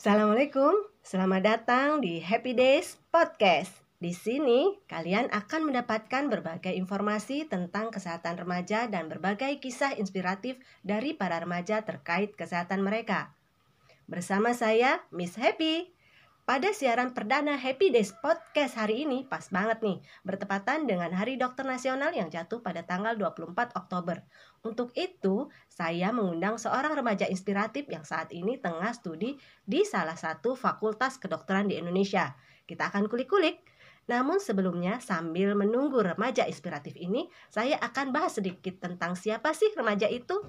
Assalamualaikum, selamat datang di Happy Days Podcast. Di sini, kalian akan mendapatkan berbagai informasi tentang kesehatan remaja dan berbagai kisah inspiratif dari para remaja terkait kesehatan mereka. Bersama saya, Miss Happy. Pada siaran perdana Happy Days Podcast hari ini pas banget nih, bertepatan dengan Hari Dokter Nasional yang jatuh pada tanggal 24 Oktober. Untuk itu, saya mengundang seorang remaja inspiratif yang saat ini tengah studi di salah satu fakultas kedokteran di Indonesia. Kita akan kulik-kulik. Namun sebelumnya, sambil menunggu remaja inspiratif ini, saya akan bahas sedikit tentang siapa sih remaja itu.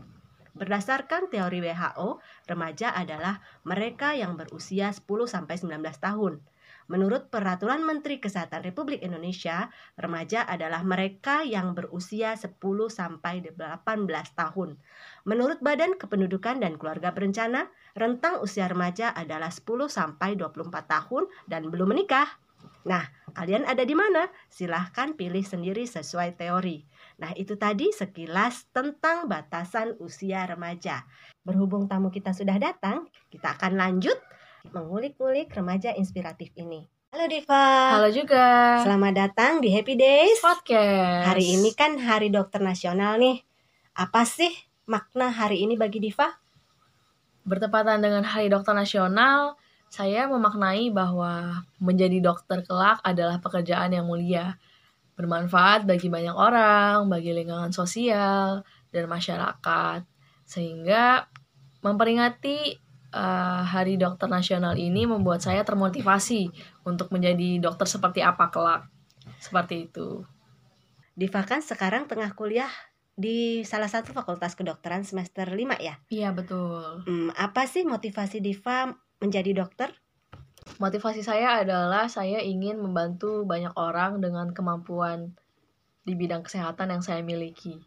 Berdasarkan teori WHO, remaja adalah mereka yang berusia 10-19 tahun. Menurut Peraturan Menteri Kesehatan Republik Indonesia, remaja adalah mereka yang berusia 10-18 tahun. Menurut Badan Kependudukan dan Keluarga Berencana, rentang usia remaja adalah 10-24 tahun dan belum menikah. Nah, kalian ada di mana? Silahkan pilih sendiri sesuai teori. Nah, itu tadi sekilas tentang batasan usia remaja. Berhubung tamu kita sudah datang, kita akan lanjut mengulik-ulik remaja inspiratif ini. Halo Diva. Halo juga. Selamat datang di Happy Days Podcast. Hari ini kan Hari Dokter Nasional nih. Apa sih makna hari ini bagi Diva? Bertepatan dengan Hari Dokter Nasional, saya memaknai bahwa menjadi dokter kelak adalah pekerjaan yang mulia bermanfaat bagi banyak orang, bagi lingkungan sosial dan masyarakat. Sehingga memperingati uh, Hari Dokter Nasional ini membuat saya termotivasi untuk menjadi dokter seperti apa kelak. Seperti itu. Diva kan sekarang tengah kuliah di salah satu fakultas kedokteran semester 5 ya? Iya, betul. Hmm, apa sih motivasi Diva menjadi dokter? Motivasi saya adalah saya ingin membantu banyak orang dengan kemampuan di bidang kesehatan yang saya miliki.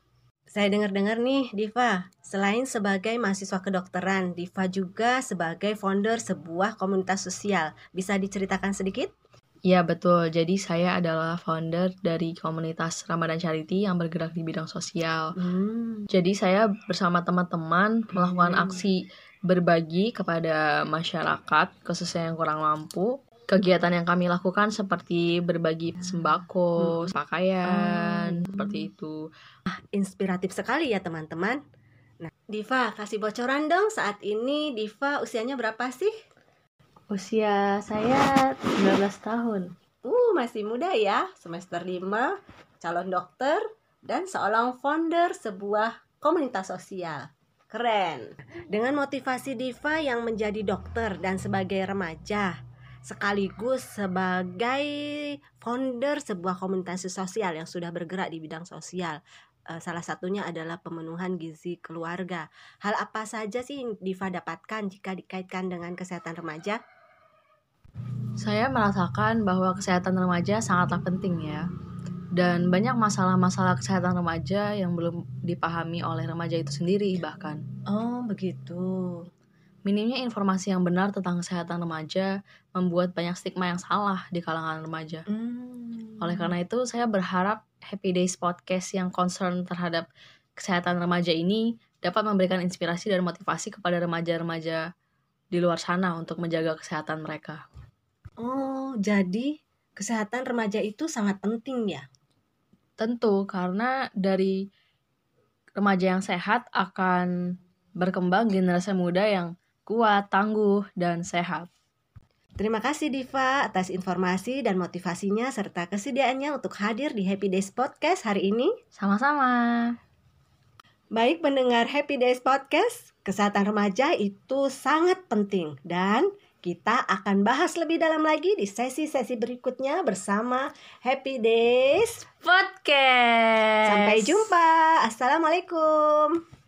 Saya dengar-dengar nih, Diva, selain sebagai mahasiswa kedokteran, Diva juga sebagai founder sebuah komunitas sosial. Bisa diceritakan sedikit? Iya betul, jadi saya adalah founder dari komunitas Ramadan Charity yang bergerak di bidang sosial. Hmm. Jadi saya bersama teman-teman melakukan hmm. aksi berbagi kepada masyarakat, khususnya yang kurang mampu. Kegiatan yang kami lakukan seperti berbagi sembako, hmm. pakaian, hmm. seperti itu. Ah, inspiratif sekali ya teman-teman. Nah, Diva, kasih bocoran dong saat ini Diva usianya berapa sih? Usia saya 19 tahun. Uh, masih muda ya, semester 5, calon dokter, dan seorang founder sebuah komunitas sosial. Keren. Dengan motivasi Diva yang menjadi dokter dan sebagai remaja, sekaligus sebagai founder sebuah komunitas sosial yang sudah bergerak di bidang sosial. Eh, salah satunya adalah pemenuhan gizi keluarga. Hal apa saja sih yang Diva dapatkan jika dikaitkan dengan kesehatan remaja? Saya merasakan bahwa kesehatan remaja sangatlah penting ya dan banyak masalah-masalah kesehatan remaja yang belum dipahami oleh remaja itu sendiri bahkan. Oh, begitu. Minimnya informasi yang benar tentang kesehatan remaja membuat banyak stigma yang salah di kalangan remaja. Hmm. Oleh karena itu, saya berharap Happy Days Podcast yang concern terhadap kesehatan remaja ini dapat memberikan inspirasi dan motivasi kepada remaja-remaja di luar sana untuk menjaga kesehatan mereka. Oh, jadi kesehatan remaja itu sangat penting ya? Tentu, karena dari remaja yang sehat akan berkembang generasi muda yang kuat, tangguh, dan sehat. Terima kasih Diva atas informasi dan motivasinya serta kesediaannya untuk hadir di Happy Days Podcast hari ini. Sama-sama. Baik pendengar Happy Days Podcast, kesehatan remaja itu sangat penting dan kita akan bahas lebih dalam lagi di sesi-sesi berikutnya bersama Happy Days Podcast. Sampai jumpa. Assalamualaikum.